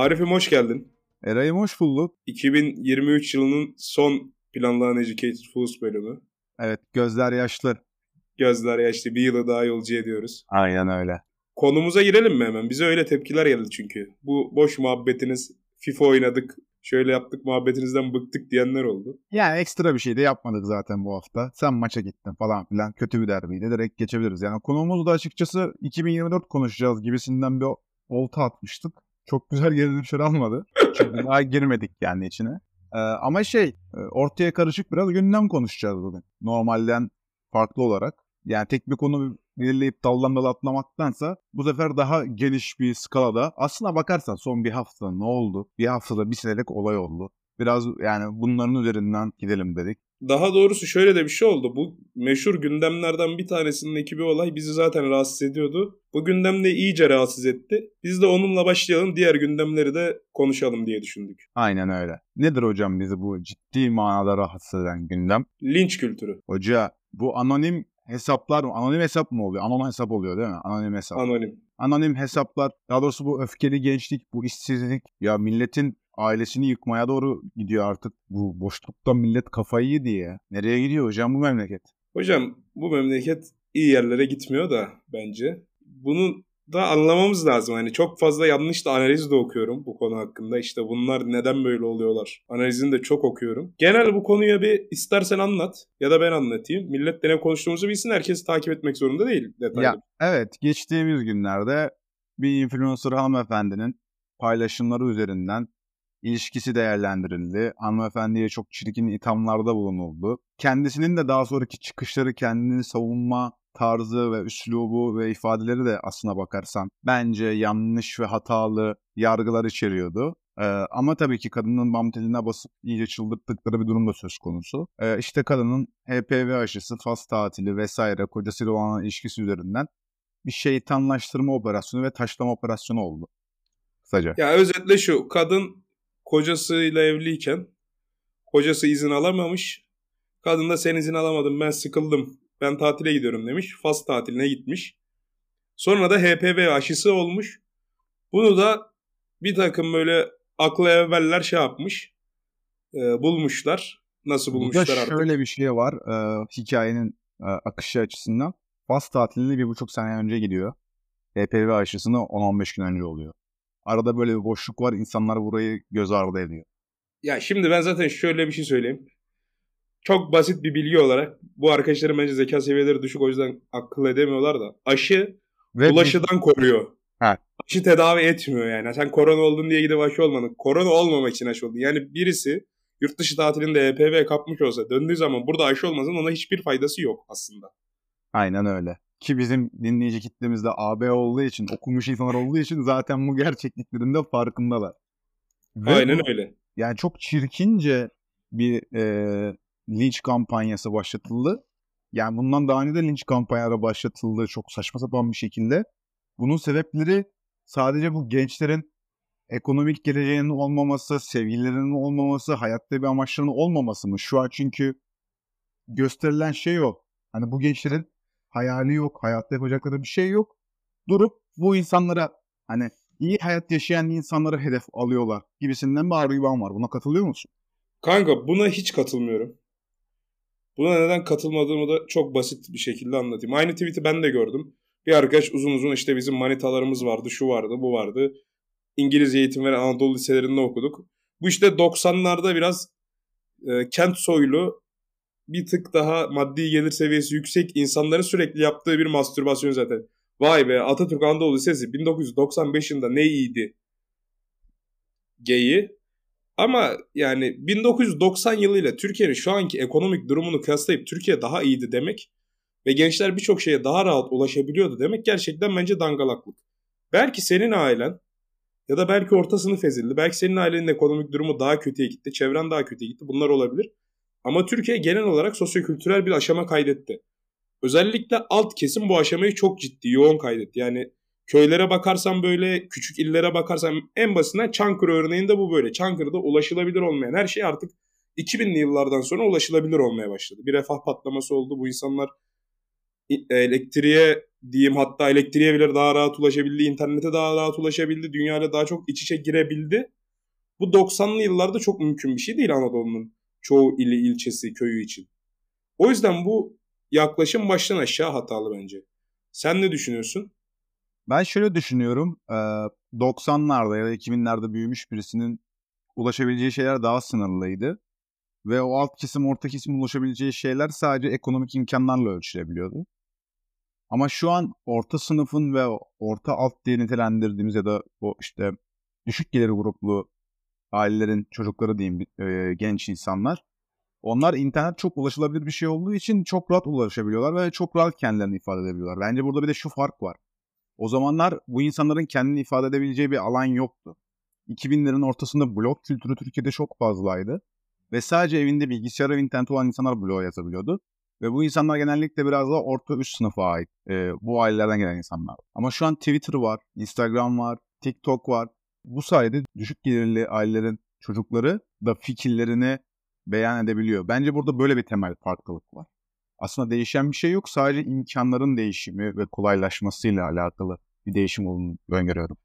Arif'im hoş geldin. Eray'ım hoş bulduk. 2023 yılının son planlanan Educated Fools bölümü. Evet gözler yaşlı. Gözler yaşlı bir yılı daha yolcu ediyoruz. Aynen öyle. Konumuza girelim mi hemen? Bize öyle tepkiler geldi çünkü. Bu boş muhabbetiniz FIFA oynadık, şöyle yaptık muhabbetinizden bıktık diyenler oldu. Yani ekstra bir şey de yapmadık zaten bu hafta. Sen maça gittin falan filan. Kötü bir derbiydi. Direkt geçebiliriz. Yani konumuz da açıkçası 2024 konuşacağız gibisinden bir olta atmıştık. Çok güzel geri dönüşler almadı. Çünkü daha girmedik yani içine. Ee, ama şey e, ortaya karışık biraz gündem konuşacağız bugün. Normalden farklı olarak. Yani tek bir konu belirleyip daldan dala atlamaktansa bu sefer daha geniş bir skalada aslına bakarsan son bir hafta ne oldu? Bir haftada bir senelik olay oldu. Biraz yani bunların üzerinden gidelim dedik. Daha doğrusu şöyle de bir şey oldu. Bu meşhur gündemlerden bir tanesindeki bir olay bizi zaten rahatsız ediyordu. Bu gündem de iyice rahatsız etti. Biz de onunla başlayalım diğer gündemleri de konuşalım diye düşündük. Aynen öyle. Nedir hocam bizi bu ciddi manada rahatsız eden gündem? Linç kültürü. Hoca bu anonim hesaplar mı? Anonim hesap mı oluyor? Anonim hesap oluyor değil mi? Anonim hesap. Anonim. Anonim hesaplar. Daha doğrusu bu öfkeli gençlik, bu işsizlik. Ya milletin ailesini yıkmaya doğru gidiyor artık. Bu boşlukta millet kafayı yedi ya. Nereye gidiyor hocam bu memleket? Hocam bu memleket iyi yerlere gitmiyor da bence. Bunun da anlamamız lazım. Hani çok fazla yanlış da analiz de okuyorum bu konu hakkında. İşte bunlar neden böyle oluyorlar? Analizini de çok okuyorum. Genel bu konuya bir istersen anlat ya da ben anlatayım. Millet de ne konuştuğumuzu bilsin. Herkes takip etmek zorunda değil detaylı. Ya, evet geçtiğimiz günlerde bir influencer hanımefendinin paylaşımları üzerinden ilişkisi değerlendirildi. Hanımefendiye çok çirkin ithamlarda bulunuldu. Kendisinin de daha sonraki çıkışları kendini savunma tarzı ve üslubu ve ifadeleri de aslına bakarsan bence yanlış ve hatalı yargılar içeriyordu. Ee, ama tabii ki kadının bam teline basıp iyice çıldırttıkları bir durum da söz konusu. Ee, işte kadının HPV aşısı, faz tatili vesaire kocasıyla olan ilişkisi üzerinden bir şeytanlaştırma operasyonu ve taşlama operasyonu oldu. Kısaca. Ya özetle şu kadın kocasıyla evliyken kocası izin alamamış. Kadın da sen izin alamadın ben sıkıldım ben tatile gidiyorum demiş. Fas tatiline gitmiş. Sonra da HPV aşısı olmuş. Bunu da bir takım böyle aklı evveller şey yapmış. E, bulmuşlar. Nasıl bulmuşlar Burada artık? şöyle bir şey var e, hikayenin e, akışı açısından. Fas tatiline bir buçuk sene önce gidiyor. HPV aşısını 10-15 gün önce oluyor. Arada böyle bir boşluk var. İnsanlar burayı göz ardı ediyor. Ya şimdi ben zaten şöyle bir şey söyleyeyim. Çok basit bir bilgi olarak bu arkadaşların bence zeka seviyeleri düşük o yüzden akıl edemiyorlar da aşı Ve bulaşıdan koruyor. Ha. Aşı tedavi etmiyor yani. Sen korona oldun diye gidip aşı olmadın. Korona olmamak için aşı oldun. Yani birisi yurt dışı tatilinde HPV kapmış olsa döndüğü zaman burada aşı olmasın ona hiçbir faydası yok aslında. Aynen öyle. Ki bizim dinleyici kitlemizde AB olduğu için, okumuş insanlar olduğu için zaten bu gerçekliklerin de farkındalar. Ve Aynen bu- öyle. Yani çok çirkince bir e, linç kampanyası başlatıldı. Yani bundan daha önce de linç kampanyaları başlatıldı çok saçma sapan bir şekilde. Bunun sebepleri sadece bu gençlerin ekonomik geleceğinin olmaması, sevgililerinin olmaması, hayatta bir amaçlarının olmaması mı? Şu an çünkü gösterilen şey o. Hani bu gençlerin hayali yok, hayatta yapacakları bir şey yok. Durup bu insanlara hani iyi hayat yaşayan insanları hedef alıyorlar gibisinden bir argüman var. Buna katılıyor musun? Kanka buna hiç katılmıyorum. Buna neden katılmadığımı da çok basit bir şekilde anlatayım. Aynı tweet'i ben de gördüm. Bir arkadaş uzun uzun işte bizim manitalarımız vardı, şu vardı, bu vardı. İngilizce eğitim veren Anadolu liselerinde okuduk. Bu işte 90'larda biraz e, kent soylu, bir tık daha maddi gelir seviyesi yüksek insanların sürekli yaptığı bir mastürbasyon zaten. Vay be Atatürk Anadolu Lisesi 1995 yılında ne iyiydi. Geyi. Ama yani 1990 yılıyla Türkiye'nin şu anki ekonomik durumunu kıyaslayıp Türkiye daha iyiydi demek ve gençler birçok şeye daha rahat ulaşabiliyordu demek gerçekten bence dangalaklık. Belki senin ailen ya da belki orta sınıf ezildi. Belki senin ailenin ekonomik durumu daha kötüye gitti. Çevren daha kötüye gitti. Bunlar olabilir. Ama Türkiye genel olarak sosyokültürel bir aşama kaydetti. Özellikle alt kesim bu aşamayı çok ciddi, yoğun kaydetti. Yani köylere bakarsan böyle, küçük illere bakarsan en basitinden Çankırı örneğinde bu böyle. Çankırı'da ulaşılabilir olmayan her şey artık 2000'li yıllardan sonra ulaşılabilir olmaya başladı. Bir refah patlaması oldu. Bu insanlar elektriğe diyeyim hatta elektriğe bile daha rahat ulaşabildi, internete daha rahat ulaşabildi, dünyayla daha çok iç içe girebildi. Bu 90'lı yıllarda çok mümkün bir şey değil Anadolu'nun çoğu ili, ilçesi, köyü için. O yüzden bu yaklaşım baştan aşağı hatalı bence. Sen ne düşünüyorsun? Ben şöyle düşünüyorum. 90'larda ya da 2000'lerde büyümüş birisinin ulaşabileceği şeyler daha sınırlıydı. Ve o alt kesim, orta kesim ulaşabileceği şeyler sadece ekonomik imkanlarla ölçülebiliyordu. Ama şu an orta sınıfın ve orta alt diye nitelendirdiğimiz ya da o işte düşük gelir gruplu ailelerin çocukları diyeyim genç insanlar. Onlar internet çok ulaşılabilir bir şey olduğu için çok rahat ulaşabiliyorlar ve çok rahat kendilerini ifade edebiliyorlar. Bence burada bir de şu fark var. O zamanlar bu insanların kendini ifade edebileceği bir alan yoktu. 2000'lerin ortasında blog kültürü Türkiye'de çok fazlaydı. Ve sadece evinde bilgisayar ve internet olan insanlar blog yazabiliyordu. Ve bu insanlar genellikle biraz da orta üst sınıfa ait. E, bu ailelerden gelen insanlar. Ama şu an Twitter var, Instagram var, TikTok var. Bu sayede düşük gelirli ailelerin çocukları da fikirlerini beyan edebiliyor. Bence burada böyle bir temel farklılık var. Aslında değişen bir şey yok. Sadece imkanların değişimi ve kolaylaşmasıyla alakalı bir değişim olduğunu öngörüyorum.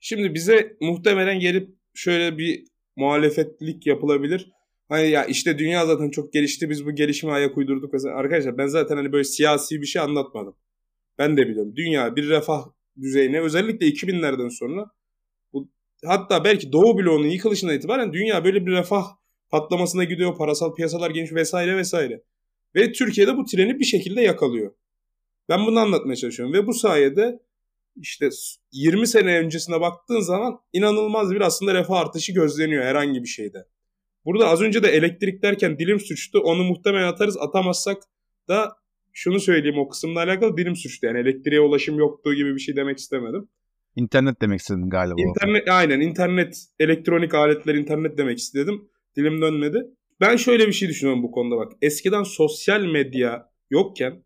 Şimdi bize muhtemelen gelip şöyle bir muhalefetlik yapılabilir. Hani ya işte dünya zaten çok gelişti biz bu gelişime ayak uydurduk. Mesela arkadaşlar ben zaten hani böyle siyasi bir şey anlatmadım. Ben de biliyorum. Dünya bir refah düzeyine özellikle 2000'lerden sonra bu, hatta belki Doğu bloğunun yıkılışından itibaren dünya böyle bir refah patlamasına gidiyor. Parasal piyasalar geniş vesaire vesaire. Ve Türkiye'de bu treni bir şekilde yakalıyor. Ben bunu anlatmaya çalışıyorum. Ve bu sayede işte 20 sene öncesine baktığın zaman inanılmaz bir aslında refah artışı gözleniyor herhangi bir şeyde. Burada az önce de elektrik derken dilim suçtu. Onu muhtemelen atarız. Atamazsak da şunu söyleyeyim o kısımla alakalı dilim suçtu. Yani elektriğe ulaşım yoktu gibi bir şey demek istemedim. İnternet demek istedim galiba. İnternet aynen internet elektronik aletler internet demek istedim. Dilim dönmedi. Ben şöyle bir şey düşünüyorum bu konuda bak. Eskiden sosyal medya yokken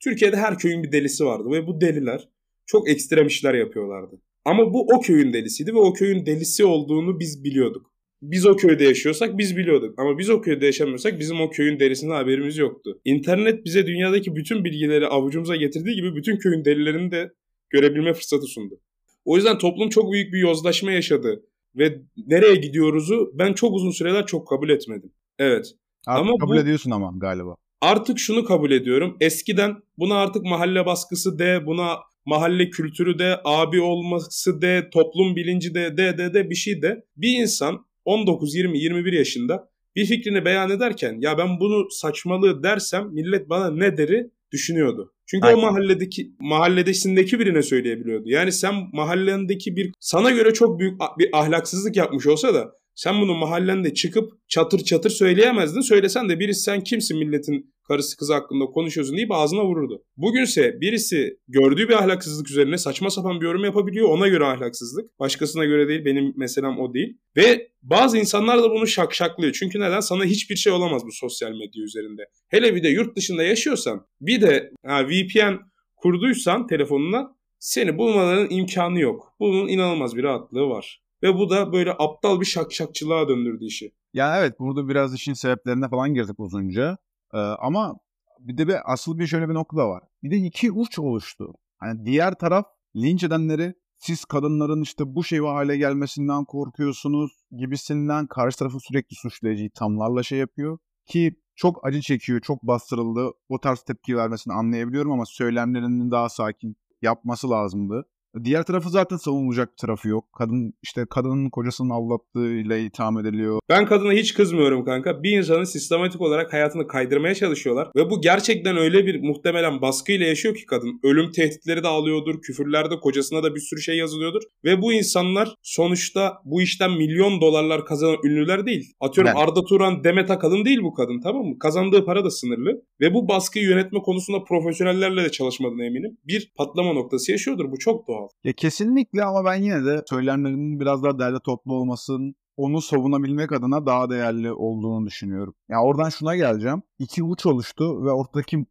Türkiye'de her köyün bir delisi vardı ve bu deliler çok ekstrem işler yapıyorlardı. Ama bu o köyün delisiydi ve o köyün delisi olduğunu biz biliyorduk. Biz o köyde yaşıyorsak biz biliyorduk. Ama biz o köyde yaşamıyorsak bizim o köyün delisinden haberimiz yoktu. İnternet bize dünyadaki bütün bilgileri avucumuza getirdiği gibi bütün köyün delilerini de görebilme fırsatı sundu. O yüzden toplum çok büyük bir yozlaşma yaşadı. Ve nereye gidiyoruzu ben çok uzun süreler çok kabul etmedim. Evet. Artık ama kabul bu, ediyorsun ama galiba. Artık şunu kabul ediyorum. Eskiden buna artık mahalle baskısı de, buna mahalle kültürü de, abi olması de, toplum bilinci de, de de de bir şey de. Bir insan 19, 20, 21 yaşında bir fikrini beyan ederken ya ben bunu saçmalığı dersem millet bana ne deri düşünüyordu. Çünkü Aynen. o mahalledeki mahalledesindeki birine söyleyebiliyordu. Yani sen mahallendeki bir sana göre çok büyük bir ahlaksızlık yapmış olsa da sen bunu mahallende çıkıp çatır çatır söyleyemezdin. Söylesen de birisi sen kimsin milletin karısı kızı hakkında konuşuyorsun deyip ağzına vururdu. Bugünse birisi gördüğü bir ahlaksızlık üzerine saçma sapan bir yorum yapabiliyor. Ona göre ahlaksızlık. Başkasına göre değil. Benim meselem o değil. Ve bazı insanlar da bunu şakşaklıyor. Çünkü neden? Sana hiçbir şey olamaz bu sosyal medya üzerinde. Hele bir de yurt dışında yaşıyorsan bir de ha, VPN kurduysan telefonuna seni bulmaların imkanı yok. Bunun inanılmaz bir rahatlığı var. Ve bu da böyle aptal bir şakşakçılığa döndürdü işi. Ya evet burada biraz işin sebeplerine falan girdik uzunca. Ee, ama bir de bir asıl bir şöyle bir nokta var. Bir de iki uç oluştu. Hani diğer taraf linç edenleri siz kadınların işte bu şey hale gelmesinden korkuyorsunuz gibisinden karşı tarafı sürekli suçlayıcı tamlarla şey yapıyor. Ki çok acı çekiyor, çok bastırıldı. O tarz tepki vermesini anlayabiliyorum ama söylemlerinin daha sakin yapması lazımdı. Diğer tarafı zaten savunulacak bir tarafı yok. Kadın işte kadının kocasının aldattığıyla itham ediliyor. Ben kadına hiç kızmıyorum kanka. Bir insanın sistematik olarak hayatını kaydırmaya çalışıyorlar. Ve bu gerçekten öyle bir muhtemelen baskıyla yaşıyor ki kadın. Ölüm tehditleri de alıyordur. Küfürlerde kocasına da bir sürü şey yazılıyordur. Ve bu insanlar sonuçta bu işten milyon dolarlar kazanan ünlüler değil. Atıyorum ben... Arda Turan, Demet Akalın değil bu kadın tamam mı? Kazandığı para da sınırlı. Ve bu baskıyı yönetme konusunda profesyonellerle de çalışmadığına eminim. Bir patlama noktası yaşıyordur. Bu çok doğal. Ya kesinlikle ama ben yine de söylemlerinin biraz daha derli toplu olmasının onu savunabilmek adına daha değerli olduğunu düşünüyorum. Ya oradan şuna geleceğim. İki uç oluştu ve ortadaki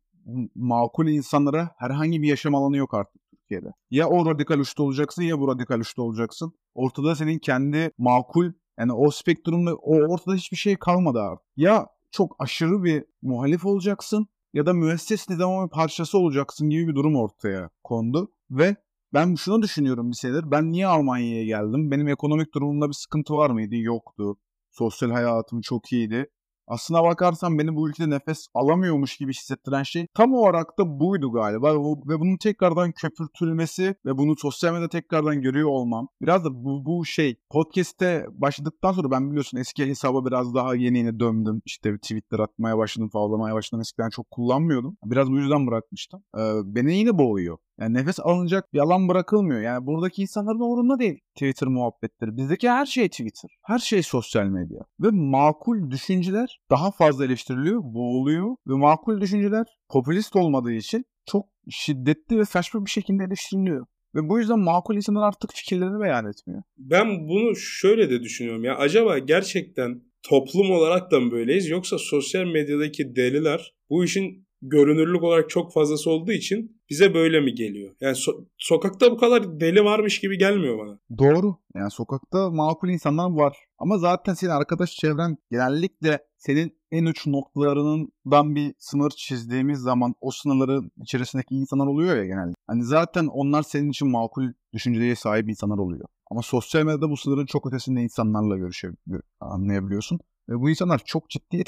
makul insanlara herhangi bir yaşam alanı yok artık Türkiye'de. Ya o radikal uçta olacaksın ya bu radikal uçta olacaksın. Ortada senin kendi makul Yani o spektrumda o ortada hiçbir şey kalmadı artık. Ya çok aşırı bir muhalif olacaksın ya da müesses nizamın parçası olacaksın gibi bir durum ortaya kondu. Ve ben şunu düşünüyorum bir senedir. Ben niye Almanya'ya geldim? Benim ekonomik durumumda bir sıkıntı var mıydı? Yoktu. Sosyal hayatım çok iyiydi. Aslına bakarsan beni bu ülkede nefes alamıyormuş gibi hissettiren şey tam olarak da buydu galiba. Ve bunun tekrardan köpürtülmesi ve bunu sosyal medyada tekrardan görüyor olmam. Biraz da bu, bu şey podcast'te başladıktan sonra ben biliyorsun eski hesaba biraz daha yeni yeni döndüm. İşte Twitter atmaya başladım, favlamaya başladım. Eskiden çok kullanmıyordum. Biraz bu yüzden bırakmıştım. Ee, beni yine boğuyor. Yani nefes alınacak bir alan bırakılmıyor. Yani buradaki insanların umurunda değil Twitter muhabbetleri. Bizdeki her şey Twitter. Her şey sosyal medya. Ve makul düşünceler daha fazla eleştiriliyor, boğuluyor. Ve makul düşünceler popülist olmadığı için çok şiddetli ve saçma bir şekilde eleştiriliyor. Ve bu yüzden makul insanlar artık fikirlerini beyan etmiyor. Ben bunu şöyle de düşünüyorum ya. Acaba gerçekten toplum olarak da mı böyleyiz yoksa sosyal medyadaki deliler bu işin görünürlük olarak çok fazlası olduğu için bize böyle mi geliyor? Yani so- sokakta bu kadar deli varmış gibi gelmiyor bana. Doğru. Yani sokakta makul insanlar var. Ama zaten senin arkadaş çevren genellikle senin en uç noktalarından bir sınır çizdiğimiz zaman o sınırların içerisindeki insanlar oluyor ya genelde. Hani zaten onlar senin için makul düşünceye sahip insanlar oluyor. Ama sosyal medyada bu sınırın çok ötesinde insanlarla görüşebiliyor, anlayabiliyorsun. Ve bu insanlar çok ciddi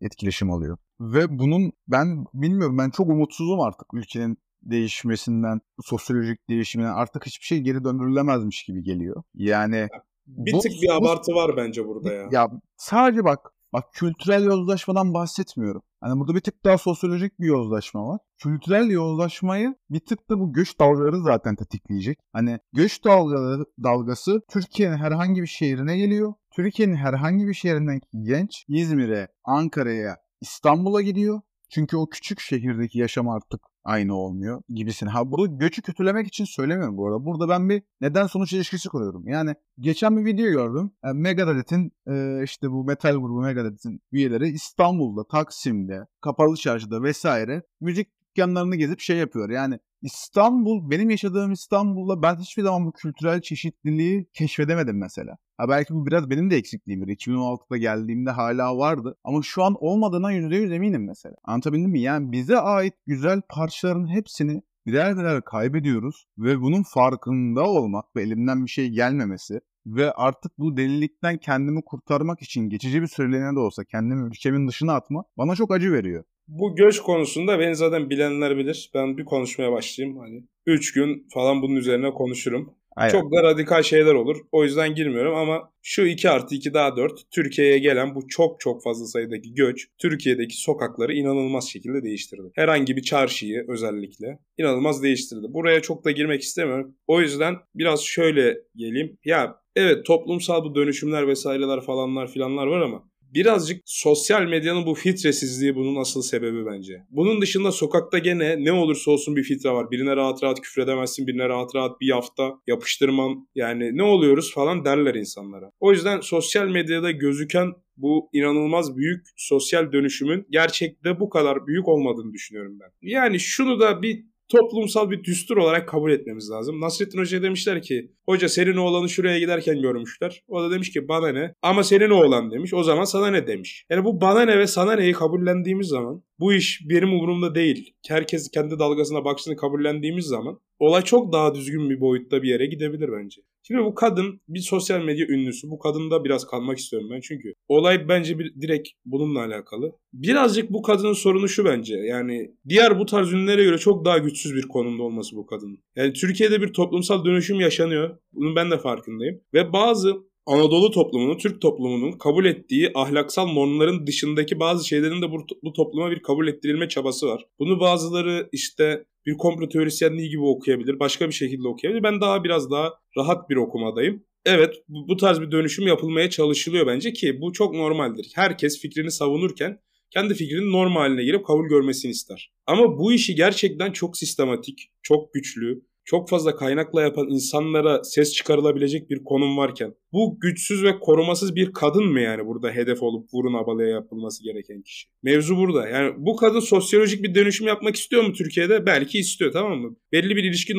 etkileşim alıyor. Ve bunun ben bilmiyorum ben çok umutsuzum artık ülkenin değişmesinden, sosyolojik değişiminden artık hiçbir şey geri döndürülemezmiş gibi geliyor. Yani bir bu, tık bir abartı bu, var bence burada ya. Ya sadece bak bak kültürel yozlaşmadan bahsetmiyorum. Hani burada bir tık daha sosyolojik bir yozlaşma var. Kültürel yozlaşmayı bir tık da bu göç dalgaları zaten tetikleyecek. Hani göç dalgaları, dalgası Türkiye'nin herhangi bir şehrine geliyor. Türkiye'nin herhangi bir şehrinden genç İzmir'e, Ankara'ya, İstanbul'a gidiyor. Çünkü o küçük şehirdeki yaşam artık aynı olmuyor gibisin. Ha bunu göçü kötülemek için söylemiyorum bu arada. Burada ben bir neden sonuç ilişkisi kuruyorum. Yani geçen bir video gördüm. Yani Megadeth'in e, işte bu metal grubu Megadeth'in üyeleri İstanbul'da, Taksim'de, Kapalı Çarşı'da vesaire müzik dükkanlarını gezip şey yapıyor. Yani İstanbul, benim yaşadığım İstanbul'da ben hiçbir zaman bu kültürel çeşitliliği keşfedemedim mesela. Ha belki bu biraz benim de eksikliğimdir. 2016'da geldiğimde hala vardı. Ama şu an olmadığına %100 eminim mesela. Anlatabildim mi? Yani bize ait güzel parçaların hepsini birer birer kaybediyoruz. Ve bunun farkında olmak ve elimden bir şey gelmemesi ve artık bu delilikten kendimi kurtarmak için geçici bir süreliğine de olsa kendimi ülkemin dışına atma bana çok acı veriyor. Bu göç konusunda beni zaten bilenler bilir. Ben bir konuşmaya başlayayım. Hani 3 gün falan bunun üzerine konuşurum. Aynen. Çok da radikal şeyler olur. O yüzden girmiyorum ama şu 2 artı 2 daha 4 Türkiye'ye gelen bu çok çok fazla sayıdaki göç Türkiye'deki sokakları inanılmaz şekilde değiştirdi. Herhangi bir çarşıyı özellikle inanılmaz değiştirdi. Buraya çok da girmek istemiyorum. O yüzden biraz şöyle geleyim. Ya evet toplumsal bu dönüşümler vesaireler falanlar filanlar var ama birazcık sosyal medyanın bu filtresizliği bunun asıl sebebi bence. Bunun dışında sokakta gene ne olursa olsun bir filtre var. Birine rahat rahat küfredemezsin, birine rahat rahat bir yafta yapıştırmam. Yani ne oluyoruz falan derler insanlara. O yüzden sosyal medyada gözüken bu inanılmaz büyük sosyal dönüşümün gerçekte bu kadar büyük olmadığını düşünüyorum ben. Yani şunu da bir toplumsal bir düstur olarak kabul etmemiz lazım. Nasrettin Hoca demişler ki hoca senin oğlanı şuraya giderken görmüşler. O da demiş ki bana ne? Ama senin oğlan demiş. O zaman sana ne demiş. Yani bu bana ne ve sana neyi kabullendiğimiz zaman bu iş benim umurumda değil. Herkes kendi dalgasına baksını kabullendiğimiz zaman olay çok daha düzgün bir boyutta bir yere gidebilir bence. Şimdi bu kadın bir sosyal medya ünlüsü. Bu kadında biraz kalmak istiyorum ben çünkü. Olay bence bir, direkt bununla alakalı. Birazcık bu kadının sorunu şu bence. Yani diğer bu tarz ünlülere göre çok daha güçsüz bir konumda olması bu kadının. Yani Türkiye'de bir toplumsal dönüşüm yaşanıyor. Bunun ben de farkındayım. Ve bazı Anadolu toplumunun, Türk toplumunun kabul ettiği ahlaksal normların dışındaki bazı şeylerin de bu, bu topluma bir kabul ettirilme çabası var. Bunu bazıları işte bir komplo teorisyenliği gibi okuyabilir, başka bir şekilde okuyabilir. Ben daha biraz daha rahat bir okumadayım. Evet bu, bu tarz bir dönüşüm yapılmaya çalışılıyor bence ki bu çok normaldir. Herkes fikrini savunurken kendi fikrinin normal haline girip kabul görmesini ister. Ama bu işi gerçekten çok sistematik, çok güçlü, çok fazla kaynakla yapan insanlara ses çıkarılabilecek bir konum varken bu güçsüz ve korumasız bir kadın mı yani burada hedef olup vurun abalaya yapılması gereken kişi? Mevzu burada. Yani bu kadın sosyolojik bir dönüşüm yapmak istiyor mu Türkiye'de? Belki istiyor tamam mı? Belli bir ilişki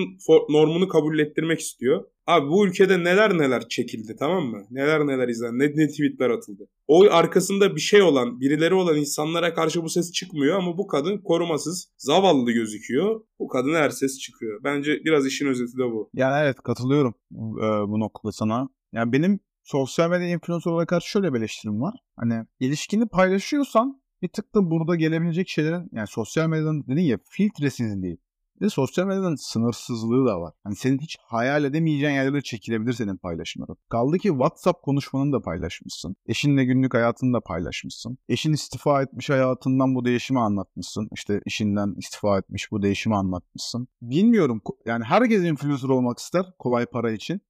normunu kabul ettirmek istiyor. Abi bu ülkede neler neler çekildi tamam mı? Neler neler izlendi. Ne, ne tweetler atıldı. O arkasında bir şey olan, birileri olan insanlara karşı bu ses çıkmıyor ama bu kadın korumasız, zavallı gözüküyor. Bu kadın her ses çıkıyor. Bence biraz işin özeti de bu. Yani evet katılıyorum bu noktada sana. Yani benim sosyal medya influencerlara karşı şöyle bir eleştirim var. Hani ilişkini paylaşıyorsan bir tık da burada gelebilecek şeylerin yani sosyal medyanın dedin ya filtresizliği bir de sosyal medyanın sınırsızlığı da var. Hani senin hiç hayal edemeyeceğin yerlere çekilebilir senin paylaşımların. Kaldı ki WhatsApp konuşmanı da paylaşmışsın. Eşinle günlük hayatını da paylaşmışsın. Eşin istifa etmiş hayatından bu değişimi anlatmışsın. İşte işinden istifa etmiş bu değişimi anlatmışsın. Bilmiyorum yani herkes influencer olmak ister kolay para için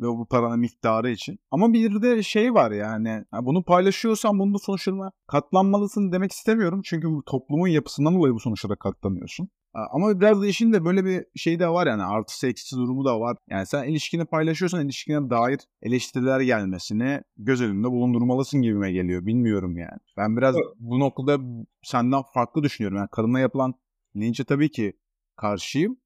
ve bu paranın miktarı için. Ama bir de şey var yani bunu paylaşıyorsan bunun sonuçlarına katlanmalısın demek istemiyorum. Çünkü bu toplumun yapısından dolayı bu sonuçlara katlanıyorsun. Ama biraz da işin de böyle bir şey de var yani artı eksisi durumu da var. Yani sen ilişkini paylaşıyorsan ilişkine dair eleştiriler gelmesini göz önünde bulundurmalısın gibime geliyor. Bilmiyorum yani. Ben biraz bu noktada senden farklı düşünüyorum. Yani kadına yapılan linçe tabii ki karşıyım.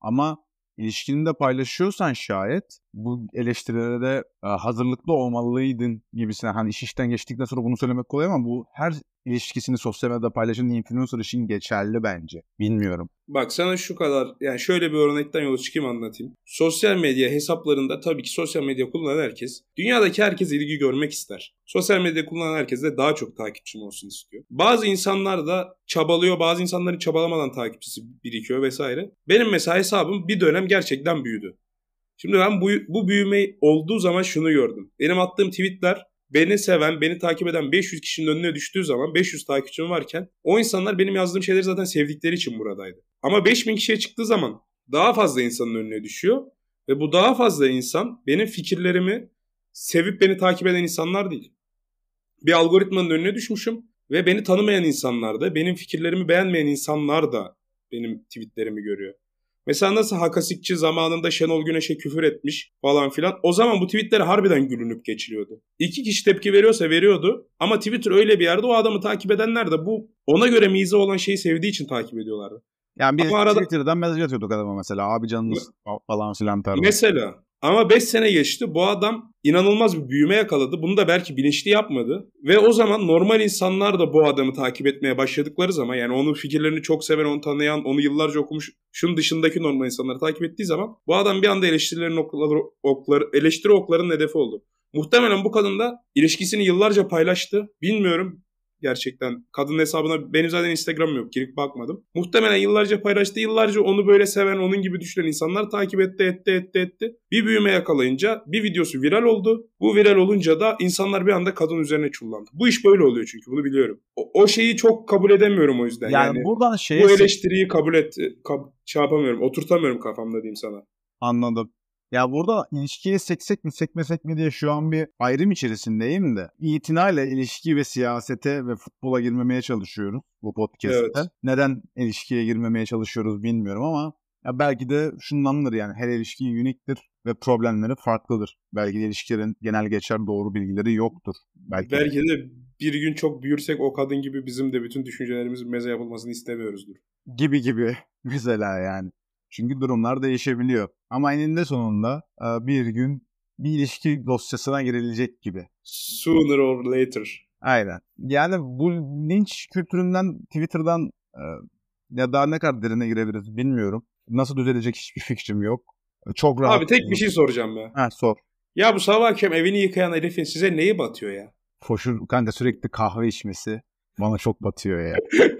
Ama ilişkini de paylaşıyorsan şayet bu eleştirilere de hazırlıklı olmalıydın gibisine. Hani iş işten geçtikten sonra bunu söylemek kolay ama bu her ilişkisini sosyal medyada paylaşan influencer için geçerli bence. Bilmiyorum. Bak sana şu kadar yani şöyle bir örnekten yola çıkayım anlatayım. Sosyal medya hesaplarında tabii ki sosyal medya kullanan herkes dünyadaki herkes ilgi görmek ister. Sosyal medya kullanan herkes de daha çok takipçim olsun istiyor. Bazı insanlar da çabalıyor bazı insanların çabalamadan takipçisi birikiyor vesaire. Benim mesela hesabım bir dönem gerçekten büyüdü. Şimdi ben bu, bu büyüme olduğu zaman şunu gördüm. Benim attığım tweetler beni seven, beni takip eden 500 kişinin önüne düştüğü zaman 500 takipçim varken o insanlar benim yazdığım şeyleri zaten sevdikleri için buradaydı. Ama 5000 kişiye çıktığı zaman daha fazla insanın önüne düşüyor ve bu daha fazla insan benim fikirlerimi sevip beni takip eden insanlar değil. Bir algoritmanın önüne düşmüşüm ve beni tanımayan insanlar da benim fikirlerimi beğenmeyen insanlar da benim tweetlerimi görüyor. Mesela nasıl Hakasikçi zamanında Şenol Güneş'e küfür etmiş falan filan. O zaman bu tweetleri harbiden gülünüp geçiliyordu. İki kişi tepki veriyorsa veriyordu. Ama Twitter öyle bir yerde o adamı takip edenler de bu ona göre mize olan şeyi sevdiği için takip ediyorlardı. Yani biz Ama arada... Twitter'dan mesaj atıyorduk adama mesela. Abi canınız falan filan tarzı. Mesela ama 5 sene geçti bu adam inanılmaz bir büyüme yakaladı. Bunu da belki bilinçli yapmadı. Ve o zaman normal insanlar da bu adamı takip etmeye başladıkları zaman yani onun fikirlerini çok seven, onu tanıyan, onu yıllarca okumuş şunun dışındaki normal insanları takip ettiği zaman bu adam bir anda eleştirilerin okları, okları, eleştiri oklarının hedefi oldu. Muhtemelen bu kadın da ilişkisini yıllarca paylaştı. Bilmiyorum gerçekten. Kadın hesabına benim zaten Instagram yok. Girip bakmadım. Muhtemelen yıllarca paylaştı. Yıllarca onu böyle seven, onun gibi düşünen insanlar takip etti, etti, etti, etti. Bir büyüme yakalayınca bir videosu viral oldu. Bu viral olunca da insanlar bir anda kadın üzerine çullandı. Bu iş böyle oluyor çünkü bunu biliyorum. O, o şeyi çok kabul edemiyorum o yüzden. Yani, yani buradan şeye... Bu eleştiriyi kabul et, kab, şey yapamıyorum, oturtamıyorum kafamda diyeyim sana. Anladım. Ya burada ilişkiye seksek mi sekmesek mi diye şu an bir ayrım içerisindeyim de itinayla ilişki ve siyasete ve futbola girmemeye çalışıyoruz bu podcast'te. Evet. Neden ilişkiye girmemeye çalışıyoruz bilmiyorum ama ya belki de şundandır yani her ilişki uniktir ve problemleri farklıdır. Belki de ilişkilerin genel geçer doğru bilgileri yoktur. Belki, belki de bir gün çok büyürsek o kadın gibi bizim de bütün düşüncelerimizin meze yapılmasını istemiyoruzdur. Gibi gibi mesela yani. Çünkü durumlar değişebiliyor. Ama eninde sonunda e, bir gün bir ilişki dosyasına girilecek gibi. Sooner or later. Aynen. Yani bu linç kültüründen Twitter'dan e, ya daha ne kadar derine girebiliriz bilmiyorum. Nasıl düzelecek hiçbir fikrim yok. Çok rahat. Abi tek bir şey soracağım ya. Ha sor. Ya bu sabah akşam evini yıkayan herifin size neyi batıyor ya? Foşur kanka sürekli kahve içmesi bana çok batıyor ya.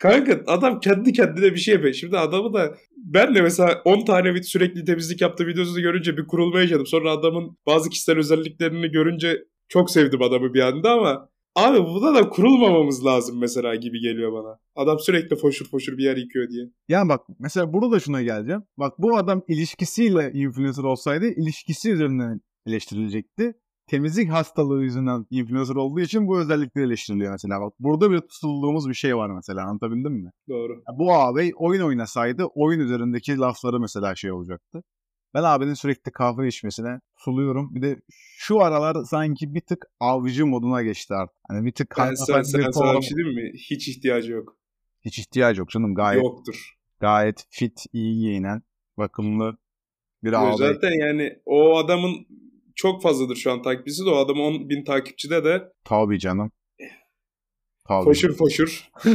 Kanka adam kendi kendine bir şey yapıyor. Şimdi adamı da ben de mesela 10 tane sürekli temizlik yaptığı videosunu görünce bir kurulma yaşadım. Sonra adamın bazı kişisel özelliklerini görünce çok sevdim adamı bir anda ama abi buna da kurulmamamız lazım mesela gibi geliyor bana. Adam sürekli foşur foşur bir yer yıkıyor diye. Yani bak mesela burada da şuna geleceğim. Bak bu adam ilişkisiyle influencer olsaydı ilişkisi üzerinden eleştirilecekti temizlik hastalığı yüzünden influencer olduğu için bu özellikleri eleştiriliyor mesela. Bak burada bir tutulduğumuz bir şey var mesela anlatabildim mi? Doğru. Ya bu ağabey oyun oynasaydı oyun üzerindeki lafları mesela şey olacaktı. Ben abinin sürekli kahve içmesine suluyorum. Bir de şu aralar sanki bir tık avcı moduna geçti artık. Hani bir tık ben sen, sen, sana bir şey diyeyim mi? Hiç ihtiyacı yok. Hiç ihtiyacı yok canım gayet. Yoktur. Gayet fit, iyi giyinen, bakımlı bir abi. Zaten yani o adamın çok fazladır şu an takipçisi de o adam 10 bin takipçide de. Tabii canım. Tabii. Foşur foşur.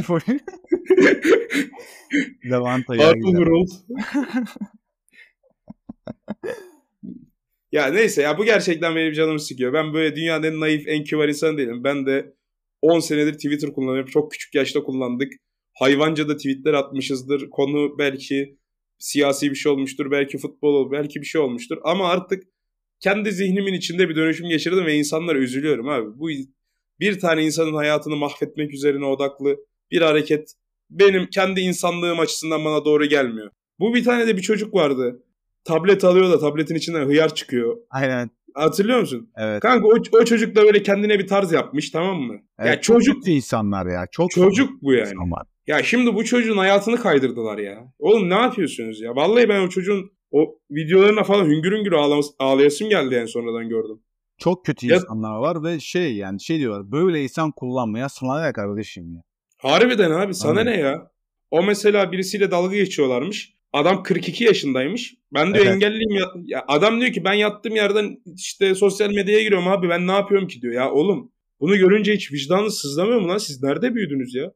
Levanta Hartlepool. ya neyse ya bu gerçekten benim canımı sıkıyor. Ben böyle dünyanın en naif, en kibar insan değilim. Ben de 10 senedir Twitter kullanıyorum. Çok küçük yaşta kullandık. Hayvanca da tweetler atmışızdır. Konu belki siyasi bir şey olmuştur. Belki futbol, belki bir şey olmuştur. Ama artık kendi zihnimin içinde bir dönüşüm geçirdim ve insanlara üzülüyorum abi. Bu bir tane insanın hayatını mahvetmek üzerine odaklı bir hareket benim kendi insanlığım açısından bana doğru gelmiyor. Bu bir tane de bir çocuk vardı. Tablet alıyor da tabletin içinden hıyar çıkıyor. Aynen. Hatırlıyor musun? Evet. Kanka o, o çocuk da böyle kendine bir tarz yapmış tamam mı? Evet, ya çocuk insanlar ya. Çok çocuk bu yani. Insanlar. Ya şimdi bu çocuğun hayatını kaydırdılar ya. Oğlum ne yapıyorsunuz ya? Vallahi ben o çocuğun o videolarına falan hüngür hüngür ağlayasım geldi yani sonradan gördüm. Çok kötü ya, insanlar var ve şey yani şey diyorlar böyle insan kullanmaya sana ne kardeşim ya. Harbiden abi sana Aynen. ne ya? O mesela birisiyle dalga geçiyorlarmış. Adam 42 yaşındaymış. Ben diyor evet. engelliyim ya. ya. Adam diyor ki ben yattığım yerden işte sosyal medyaya giriyorum abi ben ne yapıyorum ki diyor. Ya oğlum bunu görünce hiç vicdanınız sızlamıyor mu lan? Siz nerede büyüdünüz ya?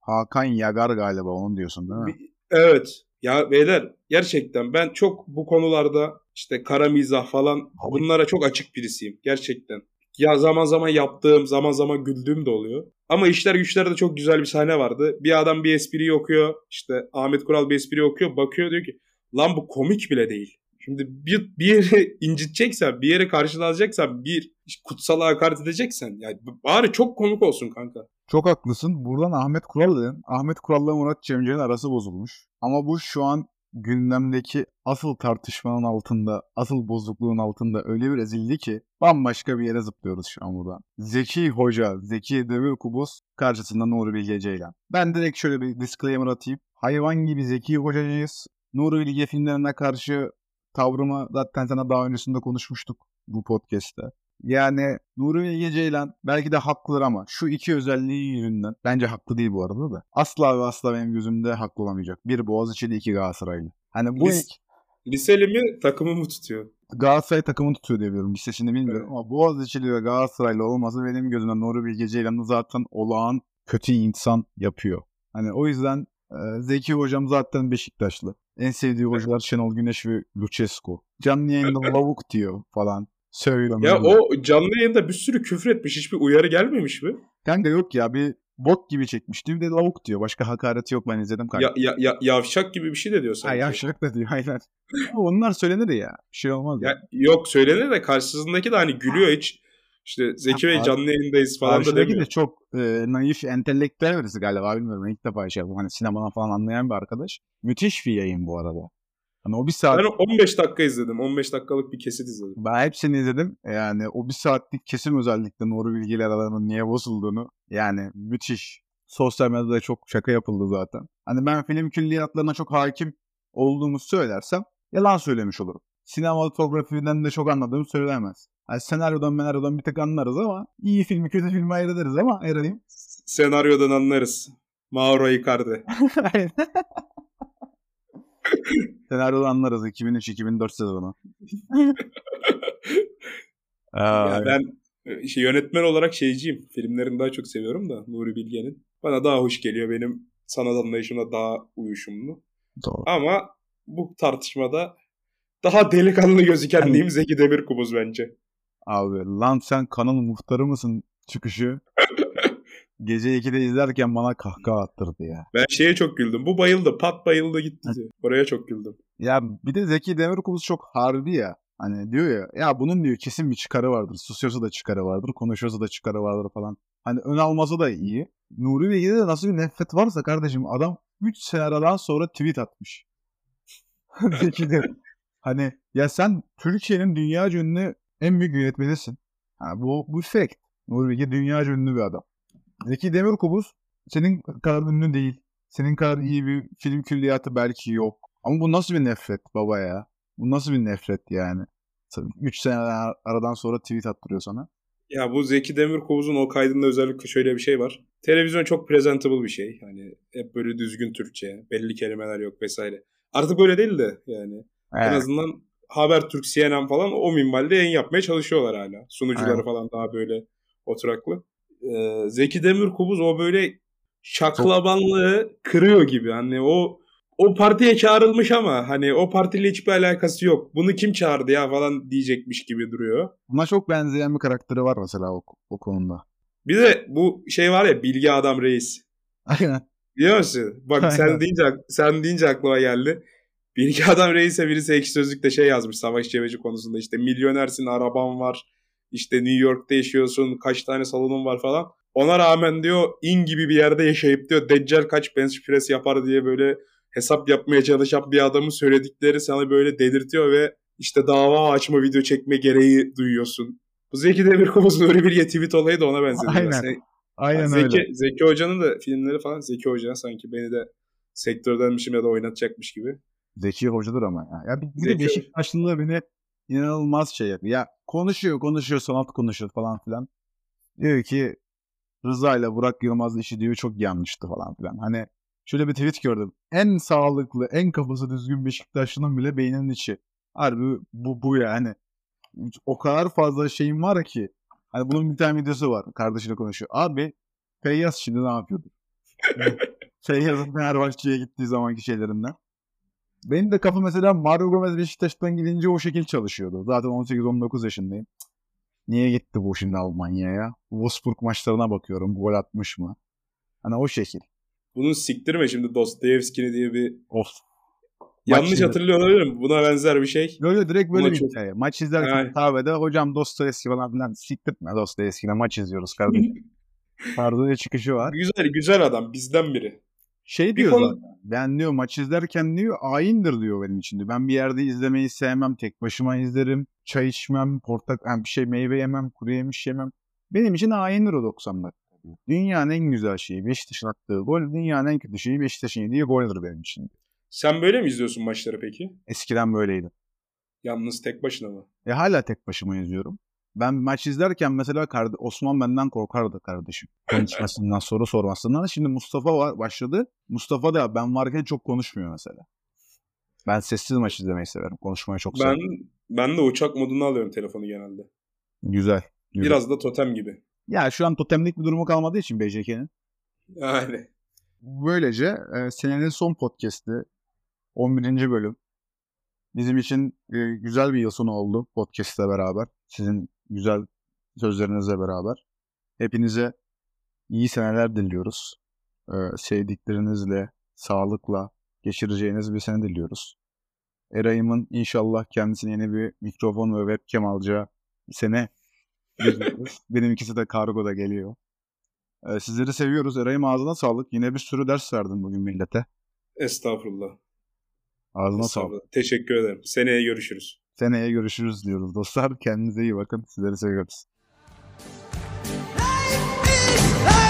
Hakan Yagar galiba onun diyorsun değil mi? Evet. Ya beyler gerçekten ben çok bu konularda işte kara mizah falan bunlara çok açık birisiyim. Gerçekten. Ya zaman zaman yaptığım, zaman zaman güldüğüm de oluyor. Ama işler güçlerde çok güzel bir sahne vardı. Bir adam bir espriyi okuyor. İşte Ahmet Kural bir espriyi okuyor. Bakıyor diyor ki lan bu komik bile değil. Şimdi bir, bir yere inciteceksen, bir yere karşılayacaksan, bir kutsal hakaret edeceksen yani bari çok komik olsun kanka. Çok haklısın. Buradan Ahmet Kural dedin. Ahmet Kural'la Murat Cemcir'in arası bozulmuş. Ama bu şu an gündemdeki asıl tartışmanın altında, asıl bozukluğun altında öyle bir ezildi ki bambaşka bir yere zıplıyoruz şu an buradan. Zeki Hoca, Zeki Demirkubuz karşısında Nuri Bilge Ceylan. Ben direkt şöyle bir disclaimer atayım. Hayvan gibi Zeki Hocacıyız. Nuri Bilge filmlerine karşı tavrımı zaten sana daha öncesinde konuşmuştuk bu podcast'te. Yani Nuri Bilge Ceylan belki de haklıdır ama şu iki özelliği yüzünden bence haklı değil bu arada da. Asla ve asla benim gözümde haklı olamayacak. Bir Boğaziçi'li iki Galatasaraylı. Hani bu Lis, Liseli mi takımı mı tutuyor? Galatasaray takımını tutuyor diye biliyorum. Lisesini bilmiyorum evet. ama Boğaziçi'li ve Galatasaraylı olması benim gözümden Nuri Bilge Ceylan'ı zaten olağan kötü insan yapıyor. Hani o yüzden e, Zeki hocam zaten Beşiktaşlı. En sevdiği hocalar Şenol Güneş ve Lucescu. Canlı yayında lavuk diyor falan. Söylüyorum. Ya o canlı yayında bir sürü küfür etmiş. Hiçbir uyarı gelmemiş mi? Kanka yok ya bir bot gibi çekmişti. Bir de lavuk diyor. Başka hakareti yok ben izledim kanka. Ya, ya, ya, yavşak gibi bir şey de diyor sanki. Ha, yavşak da diyor aynen. Onlar söylenir ya. Bir şey olmaz ya. ya. Yok söylenir de karşısındaki de hani gülüyor hiç. İşte Zeki Bey canlı yayındayız falan da demiyor. de çok e, naif, entelektüel birisi galiba bilmiyorum. İlk defa şey bu hani sinemadan falan anlayan bir arkadaş. Müthiş bir yayın bu arada. Hani o bir saat... Ben 15 dakika izledim. 15 dakikalık bir kesit izledim. Ben hepsini izledim. Yani o bir saatlik kesim özellikle Nuri Bilgiler aralarının niye bozulduğunu. Yani müthiş. Sosyal medyada çok şaka yapıldı zaten. Hani ben film külliyatlarına çok hakim olduğumu söylersem yalan söylemiş olurum. Sinematografiden de çok anladığım söylemez. Yani senaryodan menaryodan bir tek anlarız ama iyi filmi kötü filmi ayırt ederiz ama Eray'ım. Senaryodan anlarız. Mauro Icardi. Senaryoda anlarız 2003-2004 sezonu. ya ben şey, yönetmen olarak şeyciyim. Filmlerini daha çok seviyorum da Nuri Bilge'nin. Bana daha hoş geliyor. Benim sanat anlayışımla daha uyuşumlu. Doğru. Ama bu tartışmada daha delikanlı gözüken diyeyim Zeki Demirkubuz bence. Abi lan sen kanın muhtarı mısın çıkışı? Gece 2'de izlerken bana kahkaha attırdı ya. Ben şeye çok güldüm. Bu bayıldı. Pat bayıldı gitti. diye. Oraya çok güldüm. Ya bir de Zeki Demirkubuz çok harbi ya. Hani diyor ya ya bunun diyor kesin bir çıkarı vardır. Susuyorsa da çıkarı vardır. Konuşuyorsa da çıkarı vardır falan. Hani ön alması da iyi. Nuri Bilge'de de nasıl bir nefret varsa kardeşim adam 3 senaryodan sonra tweet atmış. Zeki de hani ya sen Türkiye'nin dünya ünlü en büyük yönetmenisin. Ha, bu, bu fake. Nuri Bilge dünya ünlü bir adam. Zeki Demirkubuz senin kadar ünlü değil. Senin kadar iyi bir film külliyatı belki yok. Ama bu nasıl bir nefret baba ya? Bu nasıl bir nefret yani? 3 sene aradan sonra tweet attırıyor sana. Ya bu Zeki Demirkubuz'un o kaydında özellikle şöyle bir şey var. Televizyon çok presentable bir şey. Hani hep böyle düzgün Türkçe, belli kelimeler yok vesaire. Artık böyle değil de yani. Evet. En azından Habertürk, CNN falan o minvalde yayın yapmaya çalışıyorlar hala. Sunucuları evet. falan daha böyle oturaklı. Ee, Zeki Demirkubuz o böyle şaklabanlığı kırıyor gibi. Hani o o partiye çağrılmış ama hani o partiyle hiçbir alakası yok. Bunu kim çağırdı ya falan diyecekmiş gibi duruyor. Buna çok benzeyen bir karakteri var mesela o, o konuda. Bir de bu şey var ya bilgi adam reis. Aynen. Biliyor musun? Bak Aynen. sen deyince sen deyince aklıma geldi. Bilgi adam reise birisi ekşi sözlükte şey yazmış savaş çeveci konusunda işte milyonersin araban var işte New York'ta yaşıyorsun kaç tane salonun var falan. Ona rağmen diyor in gibi bir yerde yaşayıp diyor Deccal kaç bench press yapar diye böyle hesap yapmaya çalışan bir adamın söyledikleri sana böyle delirtiyor ve işte dava açma video çekme gereği duyuyorsun. Bu Zeki Demirkubuz'un öyle bir tweet olayı da ona benzedi. Aynen. Sen, Aynen Zeki, öyle. Zeki Hoca'nın da filmleri falan Zeki Hoca sanki beni de sektördenmişim ya da oynatacakmış gibi. Zeki Hoca'dır ama. Ya, ya bir, bir de Beşiktaşlılığı beni inanılmaz şey yapıyor. Ya konuşuyor konuşuyor sanat konuşuyor falan filan. Diyor ki Rıza ile Burak Yılmaz işi diyor çok yanlıştı falan filan. Hani şöyle bir tweet gördüm. En sağlıklı, en kafası düzgün Beşiktaşlı'nın bile beyninin içi. Harbi bu, bu yani. O kadar fazla şeyim var ki. Hani bunun bir tane videosu var. Kardeşiyle konuşuyor. Abi Feyyaz şimdi ne yapıyordu? Feyyaz'ın Fenerbahçe'ye gittiği zamanki şeylerinden. Benim de kafa mesela Mario Gomez Beşiktaş'tan gidince o şekil çalışıyordu. Zaten 18-19 yaşındayım. Niye gitti bu şimdi Almanya'ya? Wolfsburg maçlarına bakıyorum. Gol atmış mı? Hani o şekil. Bunu siktirme şimdi Dostoyevski'ni diye bir... Of. Yanlış Maç hatırlıyor olabilirim. Buna benzer bir şey. Böyle direkt böyle Buna bir çok... hikaye. Maç izlerken yani. kahvede hocam Dostoyevski falan filan siktirtme Dostoyevski'ne maç izliyoruz kardeşim. Bir çıkışı var. Güzel güzel adam bizden biri. Şey diyor konu... ben diyor maç izlerken diyor ayindir diyor benim için diyor. Ben bir yerde izlemeyi sevmem. Tek başıma izlerim. Çay içmem. Portakal yani bir şey meyve yemem. Kuru yemiş yemem. Benim için ayindir o 90 dakika. Dünyanın en güzel şeyi Beşiktaş'ın attığı gol. Dünyanın en kötü şeyi Beşiktaş'ın yediği goldür benim için. Sen böyle mi izliyorsun maçları peki? Eskiden böyleydi. Yalnız tek başına mı? E hala tek başıma izliyorum. Ben maç izlerken mesela Osman benden korkardı kardeşim. Konuşmasından soru sormasından. Şimdi Mustafa var, başladı. Mustafa da ben varken çok konuşmuyor mesela. Ben sessiz maç izlemeyi severim. Konuşmayı çok ben, severim. Ben de uçak moduna alıyorum telefonu genelde. Güzel. güzel. Biraz da totem gibi. Ya şu an totemlik bir durumu kalmadığı için BJK'nin. Yani. Böylece e, senenin son podcast'i 11. bölüm. Bizim için e, güzel bir yıl sonu oldu podcast'le beraber. Sizin güzel sözlerinizle beraber. Hepinize iyi seneler diliyoruz. Ee, sevdiklerinizle, sağlıkla geçireceğiniz bir sene diliyoruz. Eray'ımın inşallah kendisine yeni bir mikrofon ve webcam alacağı sene Benim ikisi de kargoda geliyor. Ee, sizleri seviyoruz. Eray'ım ağzına sağlık. Yine bir sürü ders verdin bugün millete. Estağfurullah. Ağzına Estağfurullah. sağlık. Teşekkür ederim. Seneye görüşürüz. Seneye görüşürüz diyoruz dostlar. Kendinize iyi bakın. Sizleri seviyoruz. Hey,